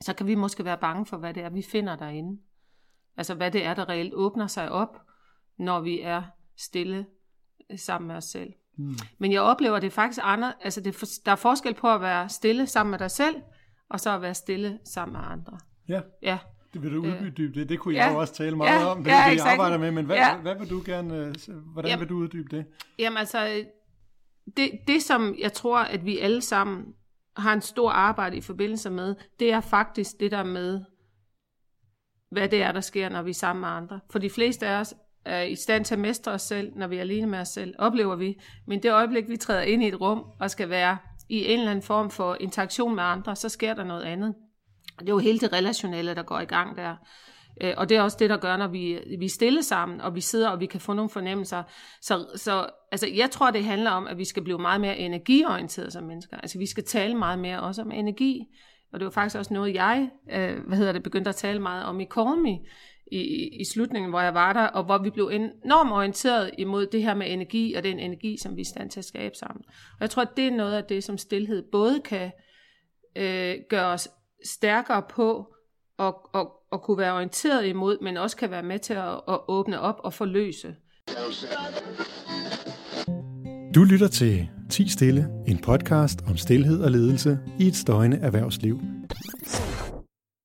så kan vi måske være bange for, hvad det er, vi finder derinde. Altså hvad det er, der reelt åbner sig op, når vi er stille sammen med os selv. Mm. Men jeg oplever det faktisk andre, altså det, der er forskel på at være stille sammen med dig selv, og så at være stille sammen med andre. Ja. Ja. Det vil du Øh, uddybe det. Det kunne ja, jeg jo også tale meget ja, om. Det ja, er det, jeg arbejder med. Men hvad, Ja. hvad vil du gerne, øh, hvordan Jamen. vil du uddybe det? Jamen altså, det, det som jeg tror, at vi alle sammen har en stor arbejde i forbindelse med, det er faktisk det der med, hvad det er, der sker, når vi er sammen med andre. For de fleste af os er i stand til at mestre os selv, når vi er alene med os selv, oplever vi. Men det øjeblik, vi træder ind i et rum og skal være i en eller anden form for interaktion med andre, så sker der noget andet. Det er jo hele det relationelle, der går i gang der. Øh, Og det er også det, der gør, når vi, vi er stille sammen, og vi sidder, og vi kan få nogle fornemmelser. Så, så altså, jeg tror, det handler om, at vi skal blive meget mere energiorienterede som mennesker. Altså, vi skal tale meget mere også om energi. Og det var faktisk også noget, jeg øh, hvad hedder det, begyndte at tale meget om i Kormi i, i- i slutningen, hvor jeg var der, og hvor vi blev enormt orienteret imod det her med energi, og den energi, som vi er i stand til at skabe sammen. Og jeg tror, at det er noget af det, som stillhed både kan øh, gøre os stærkere på, og, og, og kunne være orienteret imod, men også kan være med til at, at åbne op og forløse. Du lytter til 10 Stille, en podcast om stillhed og ledelse i et støjende erhvervsliv.